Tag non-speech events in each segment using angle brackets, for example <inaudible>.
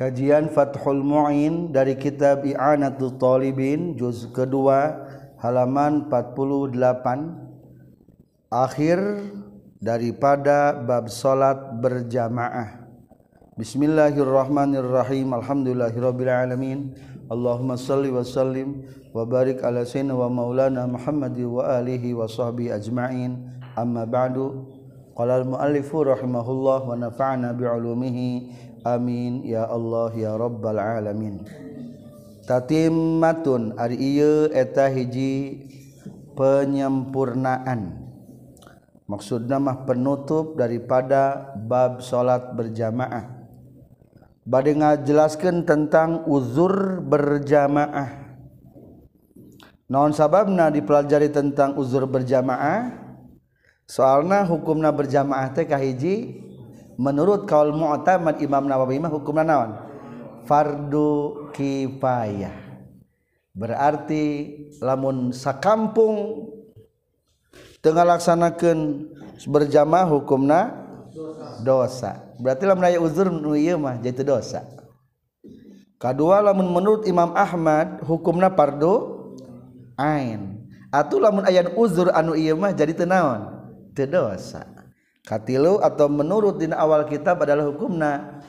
Kajian Fathul Mu'in dari kitab I'anatul Talibin juz kedua halaman 48 akhir daripada bab salat berjamaah. Bismillahirrahmanirrahim. Alhamdulillahirabbil alamin. Allahumma salli wa sallim wa barik ala sayyidina wa maulana Muhammad wa alihi wa sahbihi ajma'in. Amma ba'du. Qala al-muallifu rahimahullah wa nafa'na bi'ulumihi Amin ya Allah ya robbal alamin. Tatimmatun ari ieu eta hiji penyempurnaan. Maksudnya mah penutup daripada bab salat berjamaah. Bade ngajelaskeun tentang uzur berjamaah. Naon sababna dipelajari tentang uzur berjamaah? Soalna hukumna berjamaah teh kahiji menurut kaul mu'tamad Imam Nawawi mah hukumna naon? Fardu kifayah. Berarti lamun sakampung tengah laksanakan berjamaah hukumna dosa. Berarti lamun aya uzur nu ieu mah jadi dosa. Kadua lamun menurut Imam Ahmad hukumna fardu ain. Atuh lamun aya uzur anu ieu mah jadi teu naon? teu dosa. Katilu atau menurut din awal kitab adalah hukumna.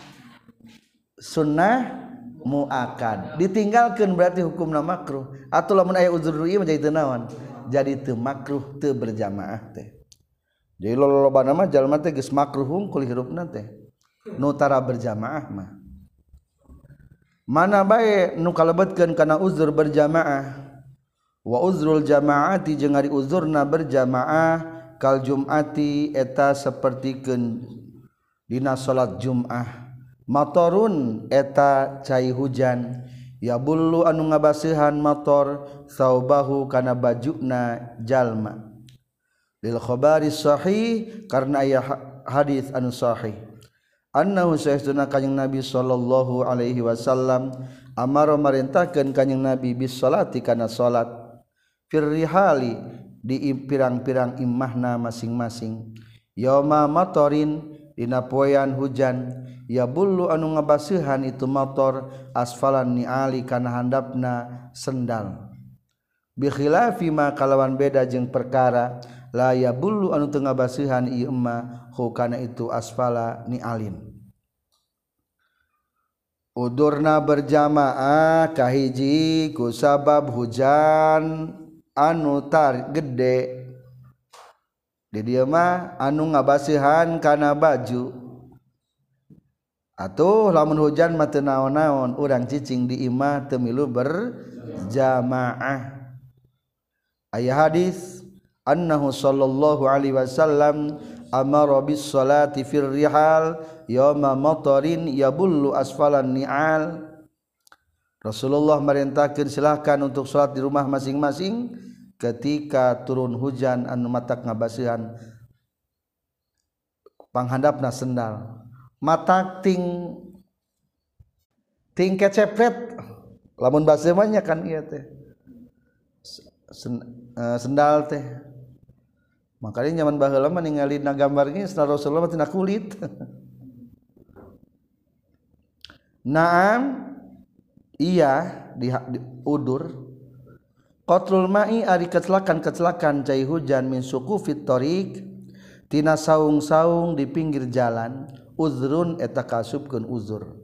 Sunnah muakad. Ditinggalkan berarti hukumna makruh. Atau lamun aya uzur ieu menjadi teu naon? Jadi teu makruh teu berjamaah teh. Jadi loba nama jalma teh geus makruh hungkul hirupna teh. Nu tara berjamaah mah. Mana bae nu kalebetkeun kana uzur berjamaah? Wa uzrul jamaati jeung ari uzurna berjamaah kal Jumati eta sepertiken Dina salat Jumah. Motorun eta cair hujan. Ya bulu anu ngabasihan motor saubahu kana bajuna jalma. Lil khabari sahih karena aya hadis anu sahih. Annahu sayyiduna kanjing nabi sallallahu alaihi wasallam amaro marintahkeun kanjing nabi bis salati kana salat. Firrihali di pirang-pirang imahna masing-masing. Yoma motorin dina poyan hujan ya bulu anu ngabasuhan itu motor asfalan niali kana handapna sendal. Bikhilafi ma kalawan beda jeung perkara la ya bulu anu teu ngabasuhan ieu emma hu kana itu asfala nialin. Udurna berjamaah kahiji ku sabab hujan. Anutar gede. Didimah anu ngabasihan karena baju. Atau lamun hujan mate naon-naon urang cicing di imah temilu berjamaah. Ayah hadis annahu sallallahu alaihi wasallam amara bis salati fir rihal yawma matarin yabullu asfalan ni'al. Rasulullah merintahkan silahkan untuk sholat di rumah masing-masing ketika turun hujan anu matak ngabasihan panghandapna sendal. Matak ting ting kecepret. Lamun bahasa kan iya teh. Sen, e, sendal teh. Makanya nyaman baheula mah ningali na gambarnya sendal Rasulullah tina kulit. <laughs> Naam iya di, di udur. Qatrul ma'i ari kecelakan-kecelakan cai hujan min suku fitorik tina saung-saung di pinggir jalan uzrun eta kasubkeun uzur.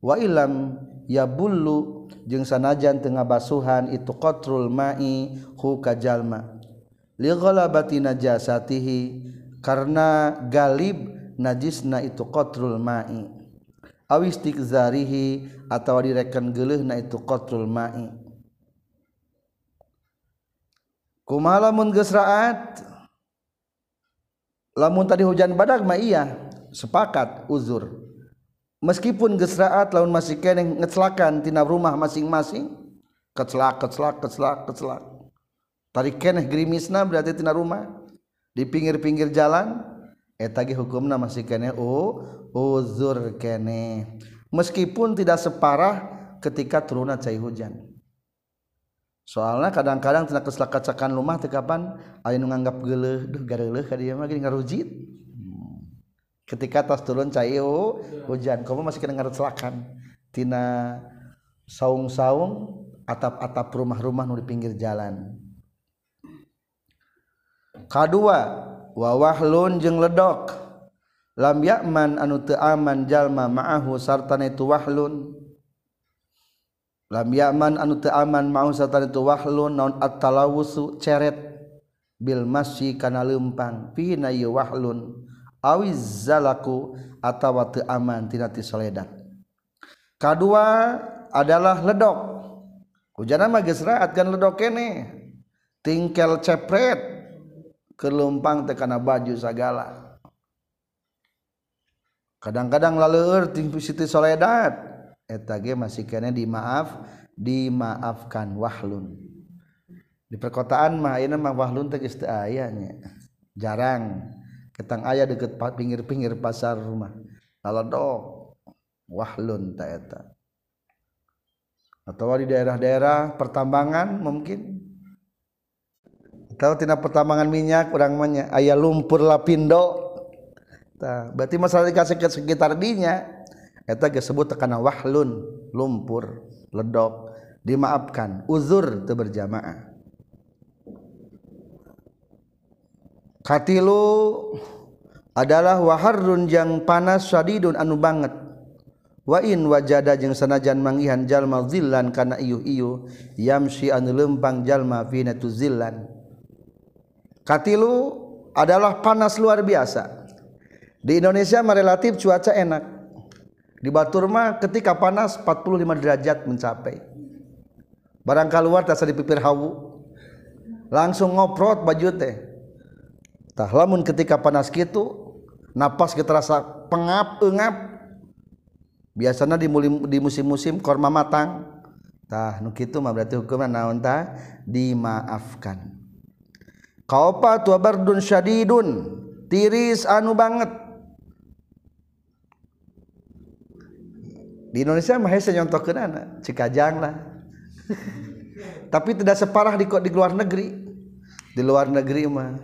Wa ilam ya bullu jeung sanajan tengah basuhan itu qatrul ma'i hu kajalma li ghalabati najasatihi karena galib najisna itu qatrul ma'i. Awistik zarihi atau direken geuleuhna itu qatrul ma'i. Kumaha lamun geus lamun tadi hujan badak mah iya sepakat uzur. Meskipun geus raat lamun masih keneh ngecelakan tina rumah masing-masing kecelak kecelak kecelak kecelak tadi keneh gerimisna berarti tina rumah di pinggir-pinggir jalan eta ge hukumna masih keneh oh uzur kene meskipun tidak separah ketika turunnya cair hujan soalnya kadang-kadang tenaga kesela kacakan rumah aya ayo nganggap geuleuh duh gareleh ka dieu mah ngarujit. Hmm. Ketika tas turun cair oh, hujan kamu masih kena ngarutselakan tina saung-saung atap-atap rumah-rumah nu di pinggir jalan. Kedua wawahlun jeung ledok. Lam yakman anu teu aman jalma ma'ahu sartana itu wahlun lam yakman anu teu aman ma'ahu sartana itu wahlun naon at-talawusu ceret. Bil masyi kana leumpang pina ieu wahlun. Awiz zalaku atawa teu aman tina ti soledat. Kedua adalah ledok. Hujan mah geus raat kan ledok kene. Tingkel cepret kelumpang teh kana baju sagala. Kadang-kadang laleur ting siti soledad eta ge masih kene dimaaf dimaafkan wahlun. Di perkotaan mah ayeuna mah wahlun teh geus jarang. Ketang aya deket pinggir-pinggir pasar rumah. Lalodok wahlun taeta atau di daerah-daerah pertambangan mungkin. Atau tina pertambangan minyak kurang banyak ayah lumpur lapindo. Nah, berarti masalah dikasih ke sekitar dinya eta disebut tekana wahlun lumpur ledok dimaafkan. Uzur itu berjamaah. Katilu adalah waharrun yang panas syadidun anu banget. Wain wajada jeung sanajan manggihan jalma zillan kana iyu-iyu yamsi anu lempang jalma fi zillan. Katilu adalah panas luar biasa. Di Indonesia mah relatif cuaca enak di Batur mah ketika panas 45 derajat mencapai. Barang keluar tak dipipir hawu. Langsung ngoprot baju teh. Tah lamun ketika panas gitu napas kita rasa pengap engap. Biasanya di musim-musim korma matang. Tah nu kitu mah berarti hukumna naon tah? Dimaafkan. Kaupa tu bardun syadidun? Tiris anu banget di Indonesia mah hese nyontokeun anak cikajang lah. <laughs> Tapi tidak separah di di luar negeri. Di luar negeri mah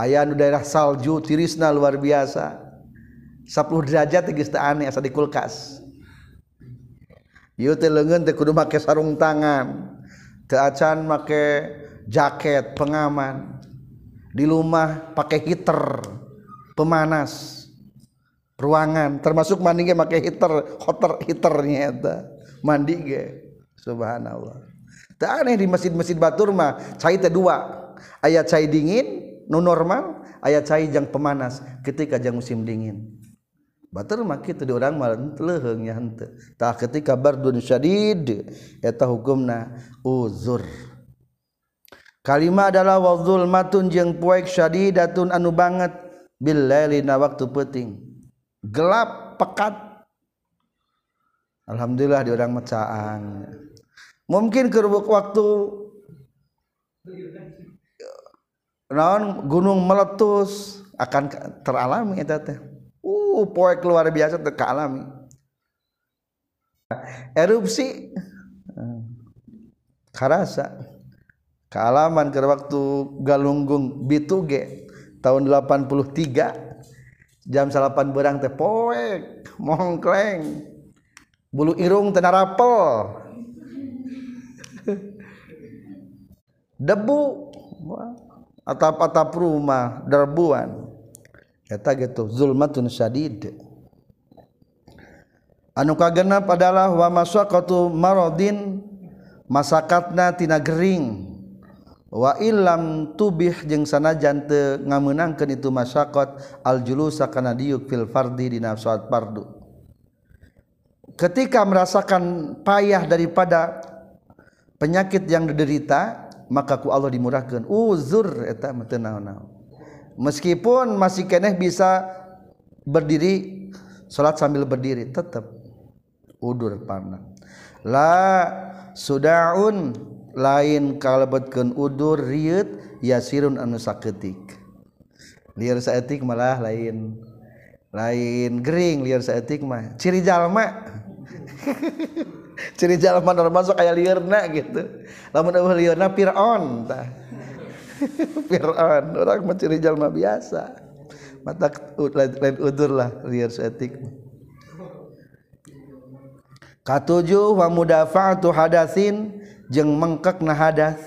aya nu daerah salju tirisna luar biasa. 10 derajat geus teu aneh asa di kulkas. Ieu teh leungeun teh kudu make sarung tangan teu acan make jaket pengaman. Di rumah pakai heater pemanas ruangan termasuk mandi ge make heater hotter heaternya eta. Mandi ge. Subhanallah. Teu aneh di masjid-masjid Batur mah cai teh dua. Aya cai dingin nu normal aya cai jang pemanas ketika jang musim dingin. Batur mah kitu di urang mah leuheung nya henteu. Tah ketika bardun syadid eta hukumna uzur. Kalima adalah wadzulmatun jeung poek syadidatun anu banget bil lailina waktu peuting. Gelap pekat. Alhamdulillah di urang mecaang mungkin ke waktu naon gunung meletus akan teralami eta teh. Uh poek luar biasa teka alami erupsi. Karasa. Kealaman ke waktu galunggung bituge tahun 83 jam salapan berang teh poek mongkleng bulu irung tena rapel <laughs> debu. Atap-atap rumah derbuan eta gitu zulmatun syadid. Anu kagenap adalah wa maradin masakatna tina gering. Waam tubih jeung sana jante ngamenangkan itu masyarakat aljulusa karena diuk filfardi di nafsat pardu ketika merasakan payah daripada penyakit yang diderita makaku Allah dimurahkan. Uzur eta meskipun masih keneh bisa berdiri salat sambil berdiri tetap udur panah. La sudaun lain kalebetkeun udur riut yasirun anu saketik. Liar saetik malah lain. Lain gering liar saetik mah. Ciri jalma. <laughs> Ciri jalma normal sok aya liarna gitu. Lamun eueuh liarna Firaun tah. <laughs> Fir'aun orang mencuri jalma biasa. Mata lain udur lah liar setik Katujuh wa mudafaatu hadasin jeung mengkek nahadas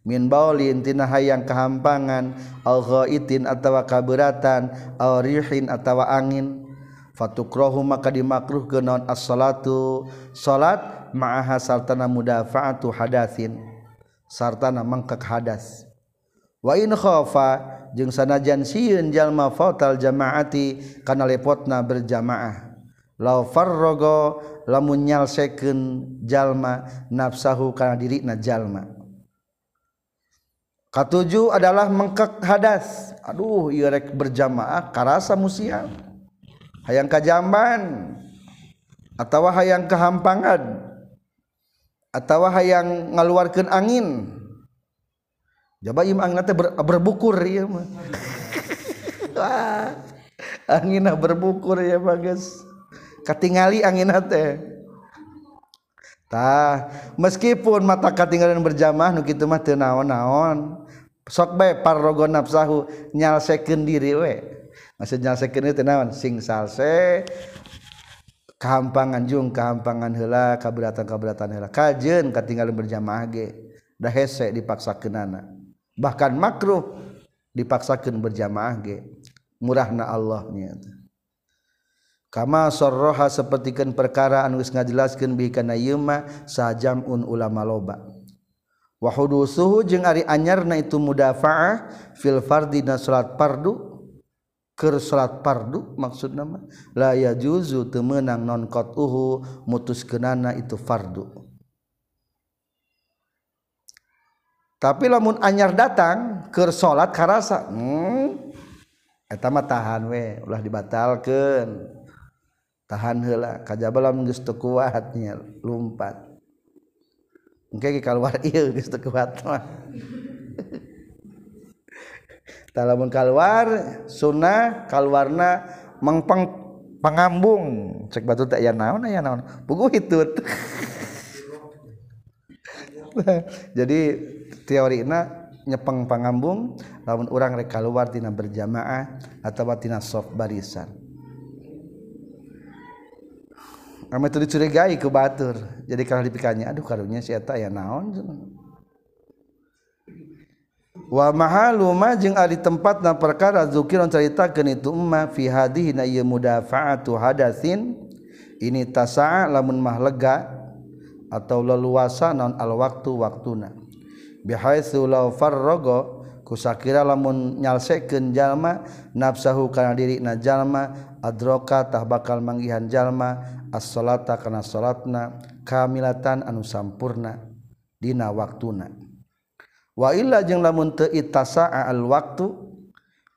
min baulin tina hayang kehampangan. Al ghaitin atawa kaberatan. Arihin rihin atawa angin. Fatukrohu maka dimakruh genon as-salatu. Salat ma'aha sartana mudafa'atu hadatsin. Sartana mengkek hadas. Wa in khafa jeung sanajan sieun jalma fatal jamaati kana lepotna berjamaah. Law farraga lamun nyalsekeun jalma nafsahu kana dirina jalma Katujuh adalah mengkek hadas. Aduh, ieu rek berjamaah karasa musial. Hayang kajamban atau hayang kehampangan atau hayang ngaluarkeun angin. Jaba im angin teh ber, berbukur ieu mah. <laughs> Anginna berbukur ya bagus. katingali angin teh tah meskipun mata katinggalan berjamaah nu kitu mah teu naon-naon. Sok bae parrogo nafsahu nyalsekeun diri we. Maksud nyalsekeun teh naon? Sing salse kehampangan jung kehampangan heula kaberatan-kaberatan heula. Kajeun katinggalan berjamaah ge dah hese dipaksakeunana bahkan makruh dipaksakeun berjamaah ge. Murahna Allah nya kama sorroha sepertikan perkara anus ngajelaskan bihkana yma sajamun ulama loba. Wahudu suhu jeung ari anyarna itu mudafaah fil fardi na salat pardu ker salat pardu maksud nama la ya juzu temenang non qatuhu mutus kenana itu fardu. Tapi lamun anyar datang ker salat karasa hmm eta mah tahan we ulah dibatalkeun. tahan hela kajabalam geus teu kuat nya lumpat. Engke ge keluar <laughs> ieu geus teu kuat mah. <laughs> Tah lamun kaluar sunnah kaluarna mengpeng pengambung cek batu tak ya naon ya naon? Pugu hitut. <laughs> Jadi teorina nyepeng pangambung lamun urang rek kaluar tina berjamaah atawa tina soft barisan. Ame itu dicurigai ke batur jadi kalau dipikirnya aduh karunya si eta ya naon? Wa mahalu ma jeung ari tempatna perkara zukiron caritakeun itu umma fi hadhihi na ieu mudafaatu hadatsin. Ini tasa'a lamun mah lega atau leluasa non al waktu waktuna. Bihaitsu law farraga kusakira lamun nyalsekeun jalma nafsahu kana dirina jalma adroka tah bakal manggihan jalma as-salata kana salatna kamilatan anu sampurna dina waktuna. Wa illa jeung lamun teu itasaa al waktu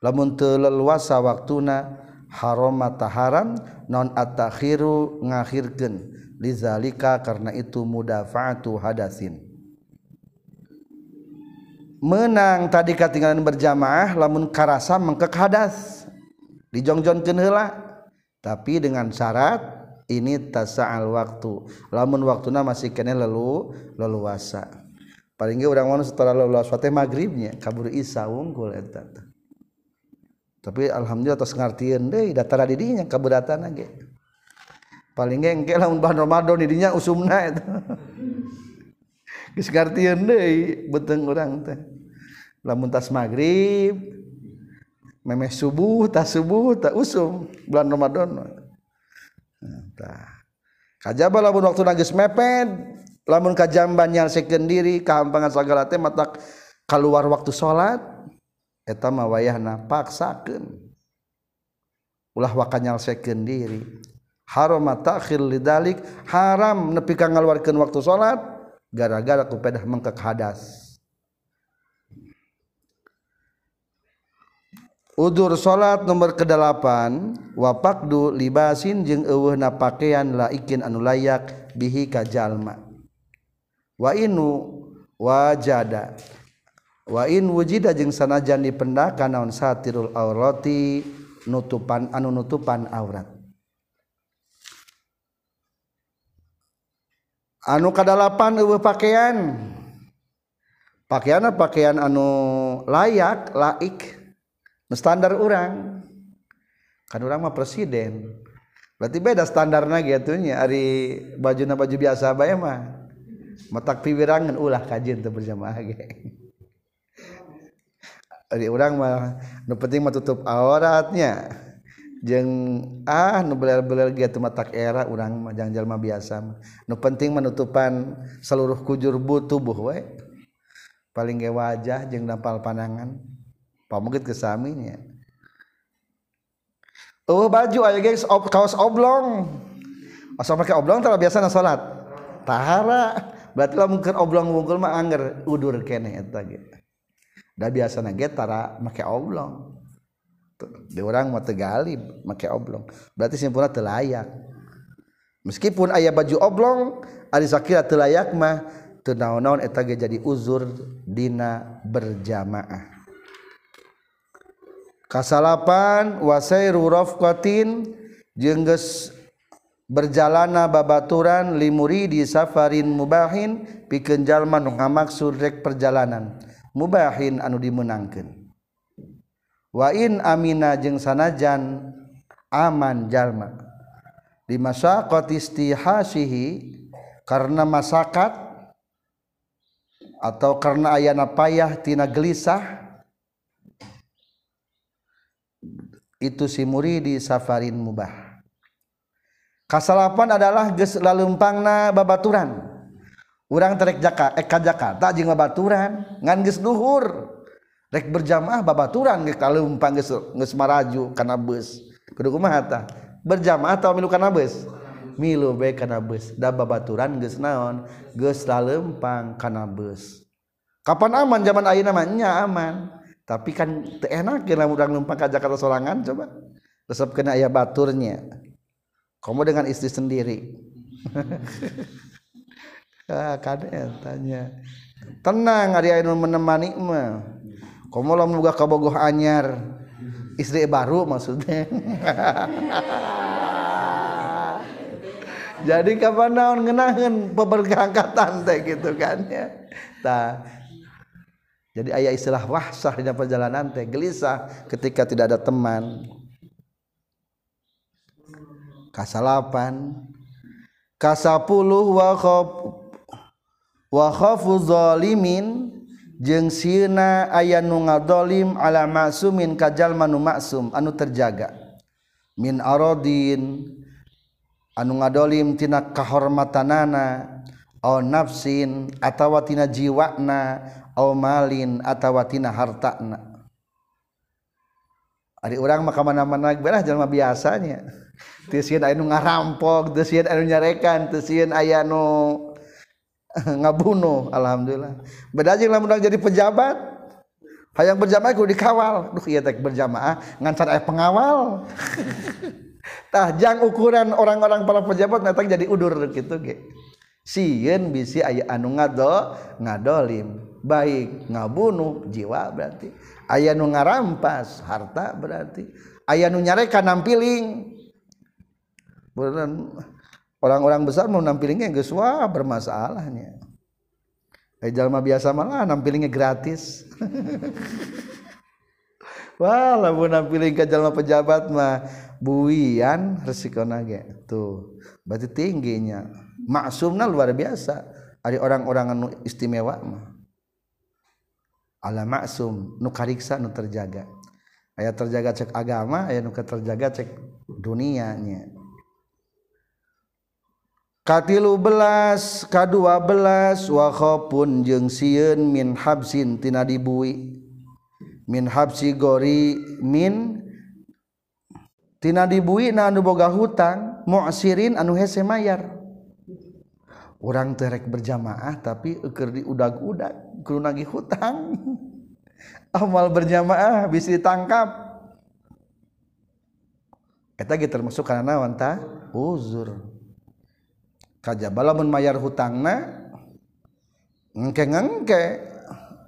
lamun teu leluasa waktuna harama taharam non at-takhiru ngakhirkeun. Lizalika karena itu mudafaatu hadasin. Menang tadi ketinggalan berjamaah lamun karasa mengkek hadas. Dijongjongkeun heula. Tapi dengan syarat ini tasa'al waktu. Lamun waktuna masih kena lelu leluasa. Paling gak orang mana setelah leluasa teh maghribnya kabur isa unggul eta tapi alhamdulillah atas ngartieun deui datara di dinya kaberatan ge. Paling gak engke lamun bahan Ramadan di dinya usumna eta. <laughs> Geus ngartieun deui beteng urang teh. Lamuntas maghrib memeh subuh tak subuh tak usum bulan Ramadan Entah. Kajaba lamun waktu nagis mepet, lamun kajamban nyalsikeun diri kahampangan sagala teh matak keluar waktu salat eta mah wayahna paksakeun. Ulah waka nyalsikeun diri. Haram takhir lidalik haram nepi ka ngaluarkeun waktu salat gara-gara ku pedah mengkek hadas. Udur salat nomor kedelapan wapakdu libasin jeung eueuhna pakaian laikin anu layak bihi ka jalma. Wa inu wajada wa in wujida jeung sanajan dipendakan naon satirul aurati nutupan anu nutupan aurat. Anu kadalapan eueuh pakaian? Pakaianna pakaian anu layak laik. standar orang. Kan orang mah presiden. Berarti beda standarnya gitu nya ari baju na baju biasa bae mah. Matak piwirangan ulah kajian teu berjamaah ge. Ari urang mah nu penting mah tutup auratnya. Jeung ah nu beler-beler gitu matak era urang mah jang jalma biasa mah. Nu penting menutupan seluruh kujur tubuh we. Paling ge wajah jeung napal panangan pamungkit kesaminya oh baju aya guys. Ob, kaos oblong. Asal pakai oblong tara biasa na salat tahara. Berarti lamun keur oblong wungkul mah anger udur keneh eta ge. Da biasa ge tara make oblong. Di orang mah tegali make oblong. Berarti simpulna teu layak. Meskipun aya baju oblong ari sakira teu layak mah teu naon-naon eta ge jadi uzur dina berjamaah kasalapan wasairu rafqatin jeung geus berjalana babaturan limuri di safarin mubahin pikeun jalma nu ngamaksud rek perjalanan mubahin anu dimenangkeun wa in amina jeung sanajan aman jalma. Di masa istihasihi karena masyarakat atau karena ayana payah tina gelisah itu si muridi safarin mubah. Kasalapan adalah geus lalumpangna babaturan. Urang terek jaka eh ka Jakarta jeung babaturan. Ngan geus duhur. Rek berjamaah babaturan geus lalumpang geus geus maraju kana beus. Kudu kumaha tah? Berjamaah atau milu kana beus? Milu bae kana beus. Da babaturan geus naon? Geus lalempang kana beus. Kapan aman zaman ayeuna mah? Nya aman. Tapi kan enak ya udah numpang ke Jakarta sorangan coba. Resep kena ayah baturnya. Kamu dengan istri sendiri. <laughs> Ah kadang tanya tenang hari anu menemani mah. Kamu lo muga kabogoh anyar. Istri baru maksudnya. <laughs> Jadi kapan naon ngenahin peberangkatan teh gitu kan ya. Nah jadi ayat istilah wahsah di perjalanan teh gelisah ketika tidak ada teman. Kasalapan. Kasapuluh wa khaf wa khafu zalimin. Jeung sieuna aya nu ngadolim ala maksumin ka jalma nu maksum anu terjaga. Min aradin anu ngadolim tina kahormatanana au nafsin atawa tina jiwana malin atawatina hartana Ari orang maka mana-mana berah jalma biasanya. Teu sieun anu ngarampok, teu sieun anu nyarekan, teu sieun aya nu <laughs> ngabunuh alhamdulillah. Beda jeung lamun jadi pejabat hayang berjamaah kudu dikawal. Duh ieu teh berjamaah ngancan aya pengawal. <laughs> Tah jang ukuran orang-orang para pejabat nata jadi udur gitu ge. Sieun bisi aya anu ngado ngadolim. baik ngabunuh jiwa berarti. Aya nu ngarampas harta berarti. Aya nu nyareka nampiling. Orang-orang besar mau nampilingnya geus wah bermasalahnya. Eh jalma biasa malah nampilingnya gratis. <laughs> Wah lamun nampiling ke jalma pejabat mah buian resikona ge tuh berarti tingginya. Maksumna luar biasa. Ada orang-orang istimewa mah. ala maksum nu kariksa nu terjaga. Aya terjaga cek agama aya nu terjaga cek dunianya. Katilu belas kadua belas wakhopun jeung sieun min habsin tina dibui. Min habsi gori min tina dibui na anu boga hutang mu'sirin anu hese mayar. Orang terek berjamaah tapi eker diudag-udag. Kudu nagih hutang. Amal berjamaah bisa ditangkap. Eta ge termasuk kana naon uzur. Kajaba lamun mayar hutangna engke-engke.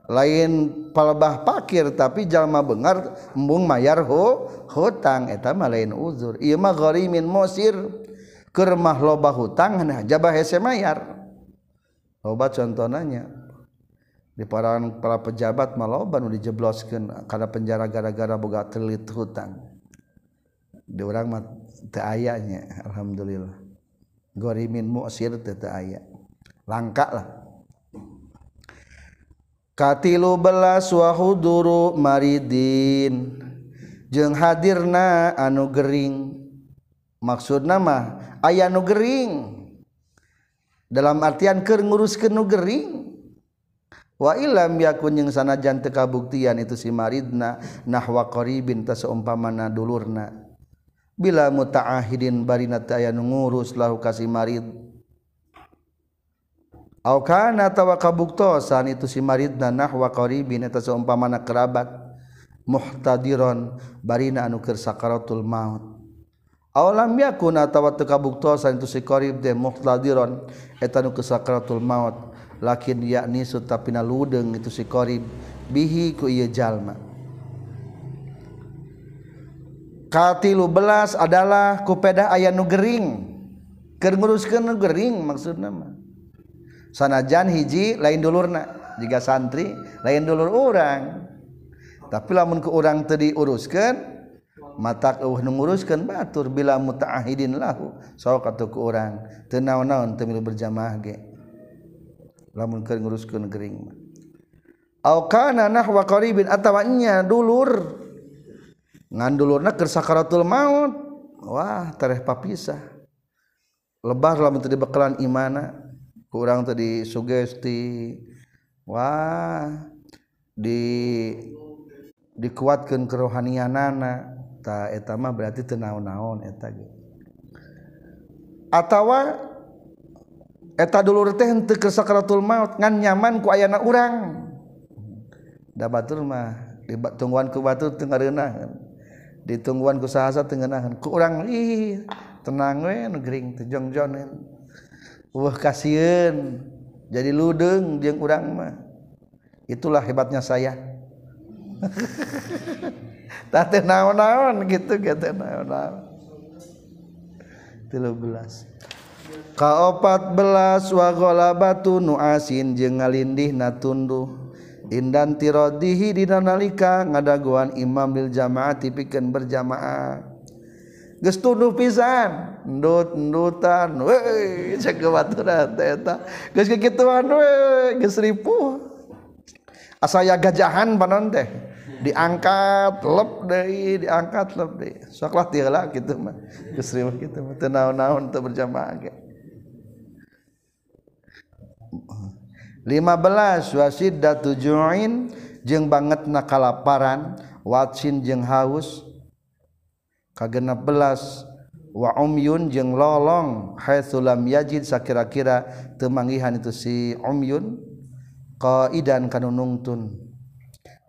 Lain palebah pakir tapi jalma bengar embung mayar ho hutang. Eta mah lain uzur. Ieu mah gharimin musir keur mah loba hutang nah jabah hese mayar. Loba contohnya di parangan para pejabat maloba nu dijebloskeun kana penjara gara-gara boga telit hutang. Di urang mah teu aya nya alhamdulillah. Gorimin mu'sir teu teu aya. Langka lah. Katilu belas wa huduru maridin. Jeung hadirna anu gering. Maksudna mah aya nu gering. Dalam artian keur nguruskeun nu gering. Waam yakunyeng sanajan tekabuktian itu si maridna nahwa qoribin ta seumpamana dulurna. Bila mutaahidin barina aya ngurus lahu kasih marid. Kana tawa kabuktosan itu si maridna nahwa qoribin eta seumpamana kerabat muhtadiron barina anu keur sakaratul maut. Alam yakun atawa tekabuktosan itu si qorib de muhtadiron eta nu keur sakaratul maut. lakin yakni sutapina ludeng itu si korib bihi ku iya jalma. Katilu belas adalah kupeda ayah nu gering. Keur nguruskeun nu gering maksudna mah. Sanajan hiji lain dulurna jika santri lain dulur orang tapi lamun ke orang teu diuruskeun mata uh nguruskan batur bila mutaahidin lahu sok ku ke orang tenaun-naun temilu berjamaah ge. lamun keur nguruskeun gering mah au kana nahwa qaribin atawanya dulur. Ngan dulurna keur sakaratul maut. Wah tareh papisah. Lebar lamun teu dibekalan imana. Kurang tadi sugesti wah di dikuatkan kerohanianana. Ta eta mah berarti tenaon-naon eta ge. Atawa eta dulur teh henteu ke sakaratul maut ngan nyaman ku ayana urang. Da batur mah di tungguan ku batur teu ngareunah di tungguan ku sahasa teu ngeunaheun ku urang ih tenang we nu gering teu jongjoneun wah kasieun jadi ludeng jeung urang mah. Itulah hebatnya saya. <laughs> Teh naon-naon gitu gitu naon-naon. 13 kaopat belas wagola batu nu asin jeung ngalindih na tunduh. Indan tirodihi dina nalika ngadaguan imam bil jamaah tipikeun berjamaah. Geus tunduh pisan. Ndut ndutan weh cek baturan teh eta. Geus kikituan weh geus ripuh. Asaya gajahan panon teh. Diangkat lep deui diangkat lep deui. Soklah tiala kitu mah. Geus ripuh kitu mah. Teu naon-naon teu berjamaah ge. 15 wasid tujuin juin jeung banget nakalaparan. Watsin jeung haus. Kagenap belas wa umyun jeung lolong. Haitsulam yajid sakira-kira temangihan itu si umyun. Qaidan kanunungtun.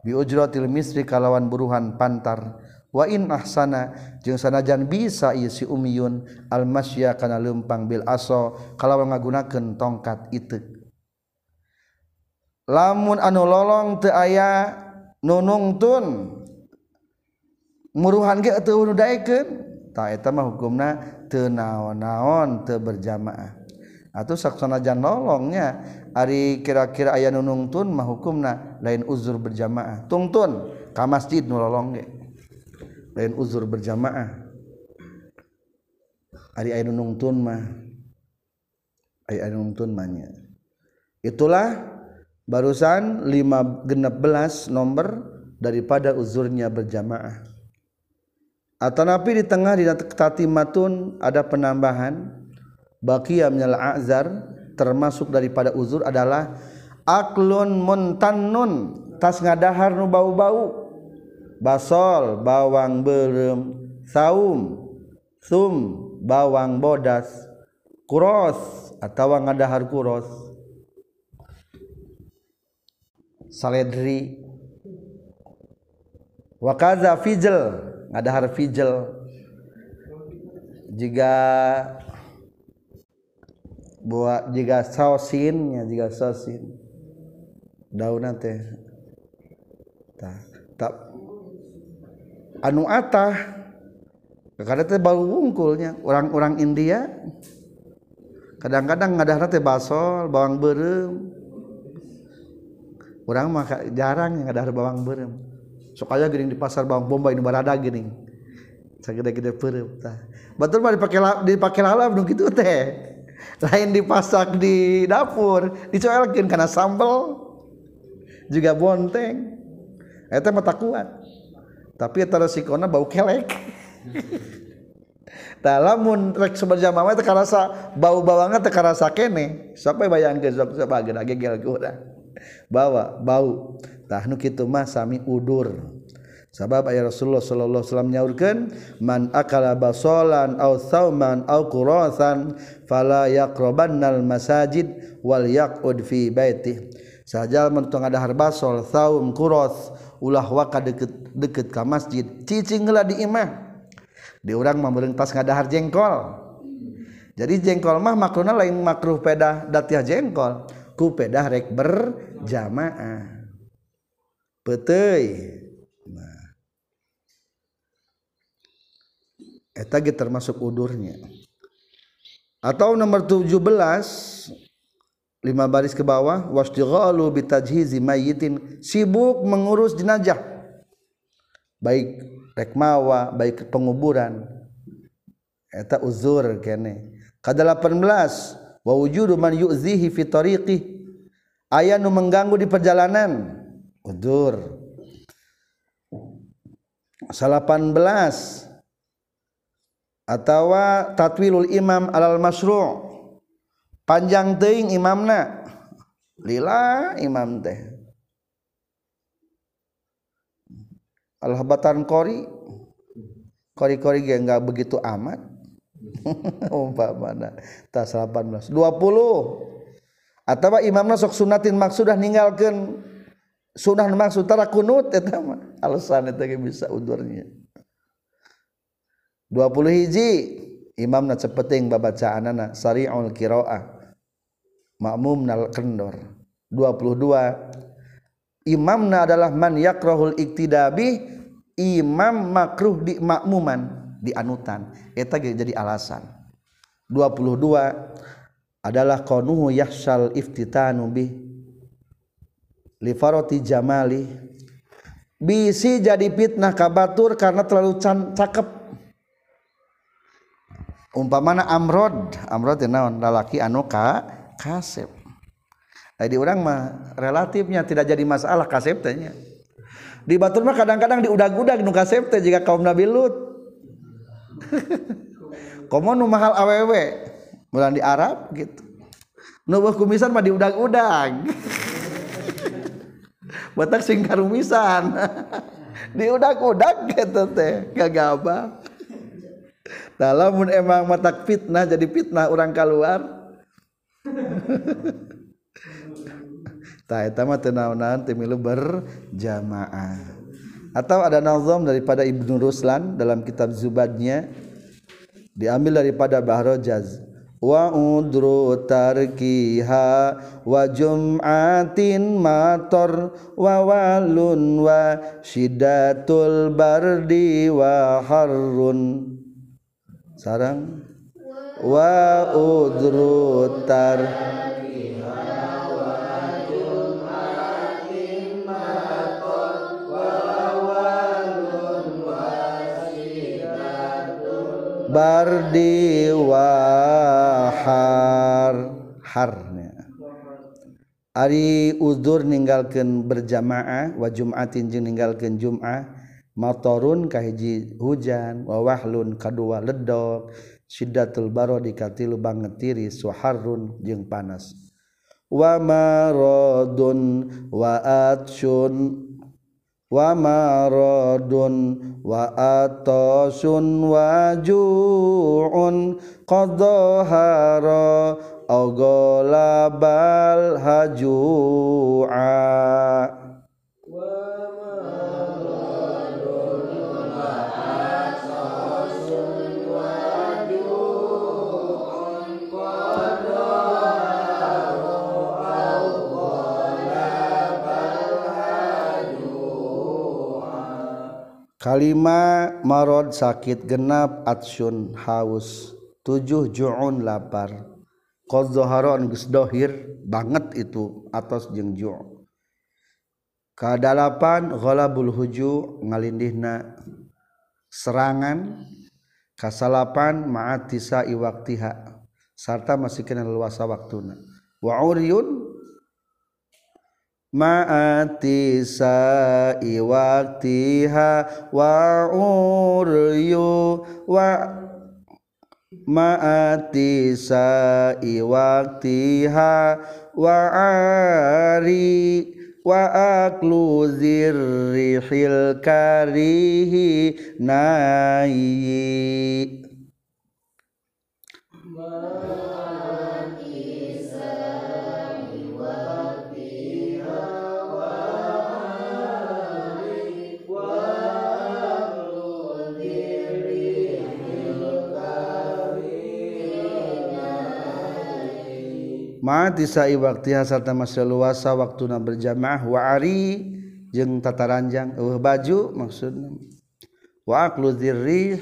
Bi ujratil misri kalawan buruhan pantar. Wa in ahsana jeung sanajan bisa ieu si umyun. Al masya kana leumpang bil aso. Kalawan ngagunakeun tongkat itik. lamun anu lolong te aya nunungtun muruhan ge teu nudaekeun ta eta mah hukumna teu naon-naon teu berjamaah. Atuh saksanajan lolongnya ari kira-kira aya nunungtun mah hukumna lain uzur berjamaah. Tungtun ka masjid nu lolong ge lain uzur berjamaah. Ari aya nunungtun mah aya nunungtun mah itulah barusan 516 nomor daripada uzurnya berjamaah. Atau nabi di tengah di tatimatun ada penambahan. Baqiyah minal azar termasuk daripada uzur adalah aklun muntannun tas ngadahar nu bau-bau. Basol bawang berem saum sum bawang bodas kuros atau ngadahar kuros saledri. Wakaza fijel ngadahar fijel jika buat jika sausin ya jika sausin daun teh. Tak tak anu atah. Kadang teh bau wungkulnya. Orang-orang India kadang-kadang ngadahar teh basol bawang berem orang mah jarang yang ada bawang berem supaya gering di pasar bawang bombay ini barada gering sagede-gede berem tah. Betul mah dipakai dipakai lalap dong gitu teh. Lain dipasak di dapur dicoelkin karena sambel juga bonteng. Itu mata kuat. Tapi itu resikonya bau kelek. <laughs> Nah, lamun rek mama itu kerasa bau bawangnya tekarasa kene. Sampai yang ke zok zok bagian agak gel kurang bawa bau. Tahnu mah sami udur. Sabab ayat Rasulullah sallallahu alaihi wasallam nyaurkeun man akala basolan au sauman au qurasan fala yaqrabannal masajid wal yaqud fi baitih sajal mentong ada basol saum kuros ulah waka deket deket ka masjid. Cicing heula di imah. Di urang mah meureun tas ngadahar jengkol. Jadi jengkol mah makruna lain makruh pedah datiah jengkol. Ku pedah rek berjamaah. Peteuy eta ge termasuk udurnya. Atau nomor 17 lima baris ke bawah wastighalu bitajhizi mayyitin. Sibuk mengurus jenazah. Baik rek mawa baik penguburan. Eta uzur kene. Kada 18 wa wujudu man yu'zihi fi tariqi. Aya nu mengganggu di perjalanan. Uzur 18 atawa tatwilul imam alal masru' panjang teuing imamna. Lila imam teh. Alhabatan kori kori-kori ge enggak begitu amat <laughs> umpamana tas 18 20 atawa imamna sok sunatin maksudah ninggalkeun sunnah maksud tara kunut eta mah alasan eta ge bisa udurnya. 20 hiji imamna cepeting babacaanana sari'ul qiraah. Ma'mumnal kendor 22 imamna adalah man yakrahul iktidabi imam makruh di makmuman. Di anutan. Eta jadi alasan. 22 adalah qanuhu yahsal iftitanu bi li farati jamali. Bisi jadi fitnah kabatur karena terlalu cakep. Umpamana amrod amrod naon? Lalaki anu ka kasep. Di orang mah relatifnya tidak jadi masalah kasep tanya di batur mah kadang-kadang diudag-udag nu kasep teh jika kaum Nabi Lut <laughs> komo nu mahal awewe bulan di Arab gitu. Nu kumisan mah diudang-udang. <laughs> Batak sing karumisan. <laughs> Diudag-udag gitu teh gagabah Nah, lamun emang matak fitnah jadi fitnah orang keluar. Tak eta mah teu naon berjamaah. Atau ada nazam daripada Ibnu Ruslan dalam kitab Zubadnya? Diambil daripada Bahrojaz. Wa udru tarkiha wa jum'atin mator wa walun wa shidatul bardi wa harrun. Sarang. Wa bar di wahar. Harnya Ari udzur ninggalkeun berjamaah wa jum'atin jeung ninggalkeun jum'ah matorun kahiji hujan wa wahlun kadua ledok siddatul baro katilu banget tiris suharun jeung panas. Wa maradun wa atsun wa maradun wa atasun wa ju'un qad dhahara haju'a. kalima marod sakit genap atsyun haus. Tujuh ju'un lapar. Qad zaharon geus dohir banget itu atas jeung ju' kadalapan ghalabul huju ngalindihna. Serangan kasalapan ma'atisa iwaktiha sarta masikeun luasa waktuna. Wa uryun ma'ati sa'i waktiha wa'uryu wa ma'ati sa'i waktiha wa'ari wa aklu zirrihil karihi nai matisai waktu hasarta masa luasa waktu na berjamaah. Wa'ari jeng tataranjang uh, baju maksud wa'aklu zirrih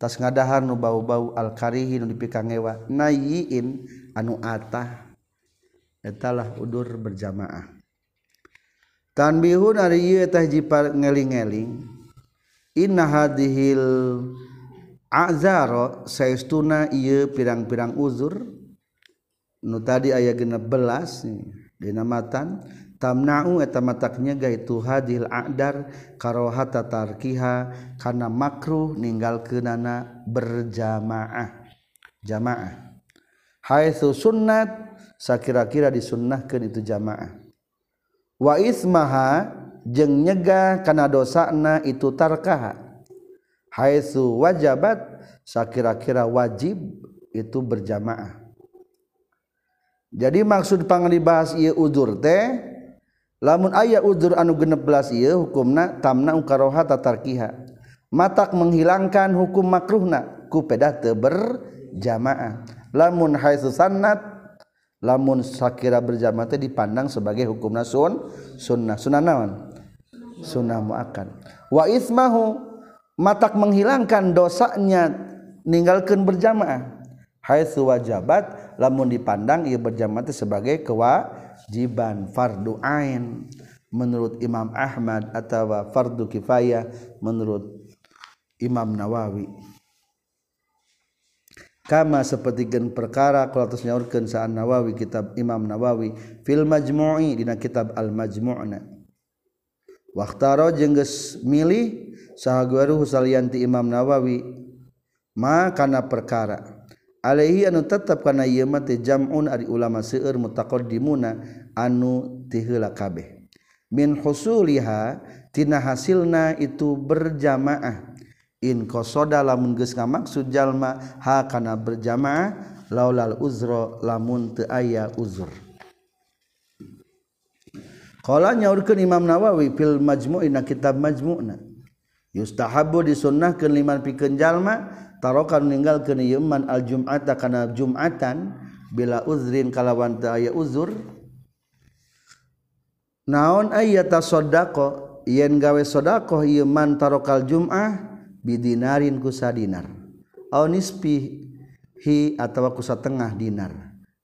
tas ngadahan nu bau-bau al-karihi nu dipikangewa. Nayiin anu atah. Etalah udur berjamaah. Tanbihun ari ieu teh jipar ngeling-eling inna hadhil azaro saestuna ieu pirang-pirang uzur. nu tadi aya genep belas dinamatan tamna'u eta mataknya gaitu hadil a'dar karohata tarkiha kana makruh ninggalkeunana berjamaah. Jamaah. Haitsu sunnat sakira-kira disunnahkeun itu jamaah. Wa ismaha jeung nyegah kana dosana itu tarkaha. Haitsu wajabat sakira-kira wajib itu berjamaah. jadi maksud pangan dibahas ia udur teh lamun ayah udur anu genep belas ia hukumna tamna ukaroha tatarkiha. Matak menghilangkan hukum makruhna ku pedah berjamaah. Lamun hai sanat lamun sakira berjamaah teh dipandang sebagai hukum nasun sunnah. Sunnah naon? Sunnah muakkad. Wa ismahu matak menghilangkan dosanya ninggalkan berjamaah. Haitsu wajabat lamun dipandang ia berjamaah sebagai kewajiban fardu ain. Menurut Imam Ahmad atau fardu kifayah menurut Imam Nawawi. Kama seperti gen perkara kalau atas nyaurkeun saan Nawawi kitab Imam Nawawi fil majmu'i dina kitab al majmu'na waqtaro jeung milih sahaguaru salianti Imam Nawawi ma kana perkara Alaihi anu tetap karena yema teh jamun ari ulama seueur mutaqaddimuna anu tiheula kabeh. Min husuliha tina hasilna itu berjamaah. In qasada lamun geus ngamaksud jalma ha kana berjamaah laulal uzra lamun teu aya uzur. Qala nyaurkeun Imam Nawawi fil majmu'ina kitab majmu'na. Yustahabu disunnahkeun liman pikeun jalma tarokan meninggal ke yeman al jum'ata karena jum'atan bila uzrin kalawan aya uzur naon ayyata sodako yen gawe sodako ieu man tarokal jum'ah bidinarin kusa dinar. Au nispi hi atawa kusa tengah dinar.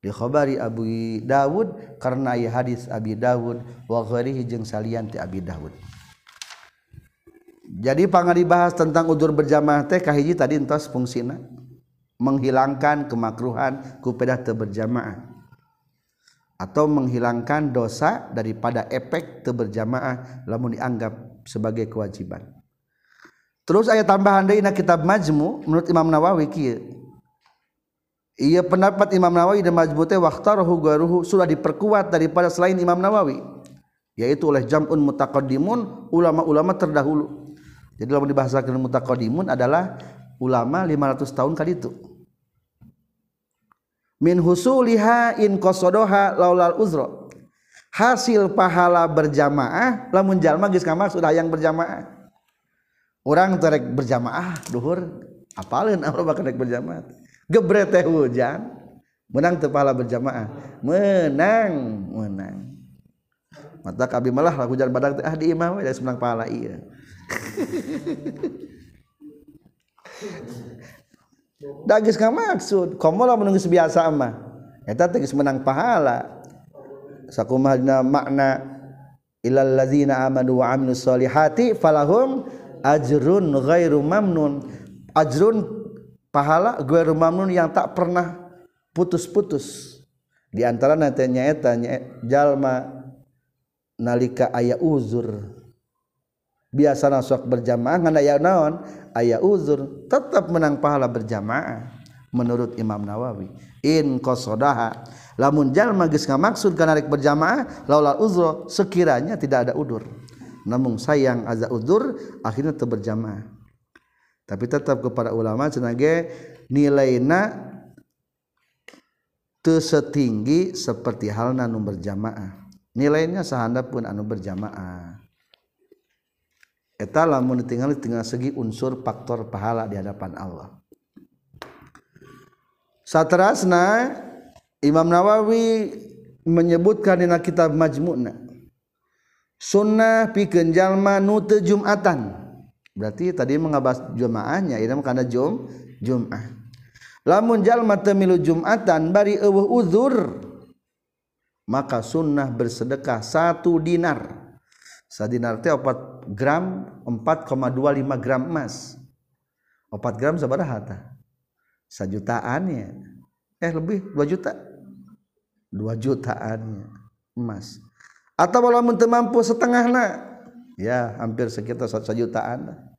Dikhabari Abu Dawud karena ayat hadis Abi Dawud wa ghairihi jeung salian ti Abi Dawud. Jadi pangan dibahas tentang udur berjamaah teh kahiji tadi entos fungsina menghilangkan kemakruhan kupedah teu berjamaah atau menghilangkan dosa daripada efek berjamaah lamun dianggap sebagai kewajiban. Terus ayat tambahan na kitab Majmu menurut Imam Nawawi kieu. Iya pendapat Imam Nawawi dan Majmu teh waqtarahu garuhu sudah diperkuat daripada selain Imam Nawawi yaitu oleh jam'un mutaqaddimun ulama-ulama terdahulu jadi kalau dibahasakan mutakodimun adalah ulama 500 tahun kali itu. Min husuliha in kosodoha laulal uzro hasil pahala berjamaah lamun jalma geus sudah yang berjamaah. Orang terek berjamaah duhur apalin Allah bakal terek berjamaah. Gebret teh hujan menang teu pahala berjamaah. Menang menang. Mata kabi malah hujan badak teh ah di imam we menang pahala iya dagis nggak maksud? Komola menunggu biasa mah eta tegas menang pahala. Sakumahna makna ilal ladzina amanu wa amilus solihati falahum ajrun ghairu mamnun. Ajrun pahala ghairu mamnun yang tak pernah putus-putus. Di antara nantinya eta jalma nalika aya uzur. Biasa nasok berjamaah aya naon? Ayah uzur tetap menang pahala berjamaah menurut Imam Nawawi. In qasadaha lamun jalma geus ngamaksudkan narik berjamaah laula uzur sekiranya tidak ada udur. Namun sayang aza udur akhirnya teu berjamaah. Tapi tetap kepada ulama cenage nilaina teu setinggi seperti halna anu berjamaah. Nilainya sahanda pun anu berjamaah lamun ditinggal tinggal segi unsur faktor pahala di hadapan Allah. Satterasna Imam Nawawi menyebutkan di kitab majmuna sunnah pikenjallma nute Jumatan. Berarti tadi mengabas jemaahnya karena Jum Jumah. Lamunjallma temilu Jumatan bari uzur maka sunnah bersedekah satu dinar. Sadinar teh 4 gram 4,25 gram emas. 4 gram sabaraha tah sajutaannya eh lebih 2 juta? 2 jutaannya emas. Atau kalau mampu setengahna? Ya hampir sekitar 1 jutaan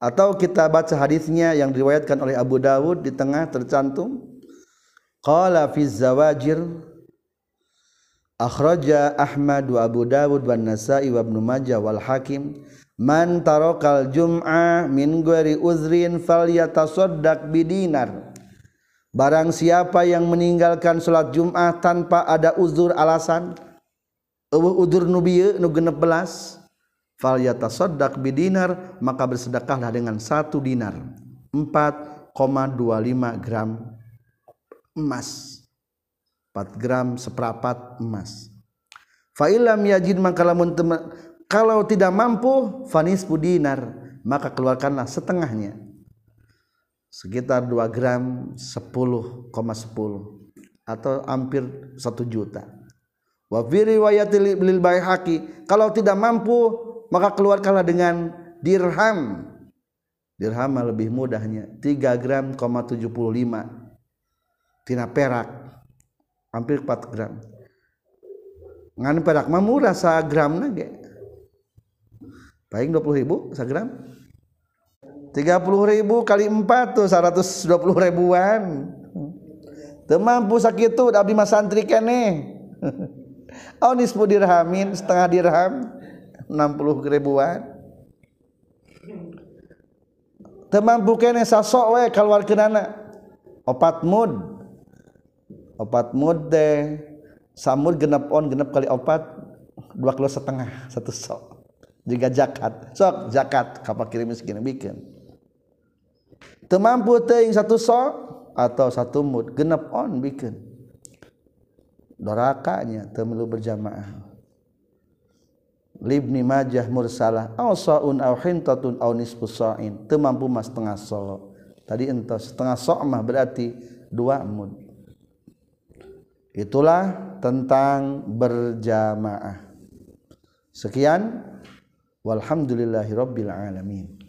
atau kita baca hadisnya yang diriwayatkan oleh Abu Dawud di tengah tercantum. Qala fi zawajir akhraja Ahmad wa Abu Dawud wa Nasa'i wa Ibnu Majah wal Hakim man tarakal jum'ah min ghairi uzrin falyatasaddaq bidinar. Barang siapa yang meninggalkan salat Jumat tanpa ada uzur alasan uzur nu bieu nu genep belas falyatasaddaq bidinar maka bersedekahlah dengan satu dinar 4,25 gram emas 4 gram seperapat emas. Fa'ilam yajid maka lamun kalau tidak mampu fanis dinar maka keluarkanlah setengahnya. Sekitar 2 gram 10,10 atau hampir 1 juta. Wa fi riwayat lil baihaqi kalau tidak mampu maka keluarkanlah dengan dirham. Dirham lebih mudahnya 3 gram 75 tina perak hampir 4 gram. Ngan perak mah murah sa gram nage paling 20 ribu sa gram 30 ribu kali 4 tuh 120 ribuan. Teu mampu sakitu abdi mah santri kene. <laughs> Oh nisfu dirhamin setengah dirham 60 ribuan. Teu mampu kene sasok we keluarkeunana opat mud opat mude samur genap on genap kali opat dua kilo setengah satu sok. Jika jakat sok jakat kapal kirim miskin bikin. Temampu teing satu sok atau satu mud genap on bikin. Dorakanya temilu berjamaah. Libni majah mursalah aw saun aw hintatun aw nisfu sa'in. Temampu mas setengah sok. Tadi entah setengah sok mah berarti dua mud itulah tentang berjamaah. Sekian. Walhamdulillahirabbil alamin.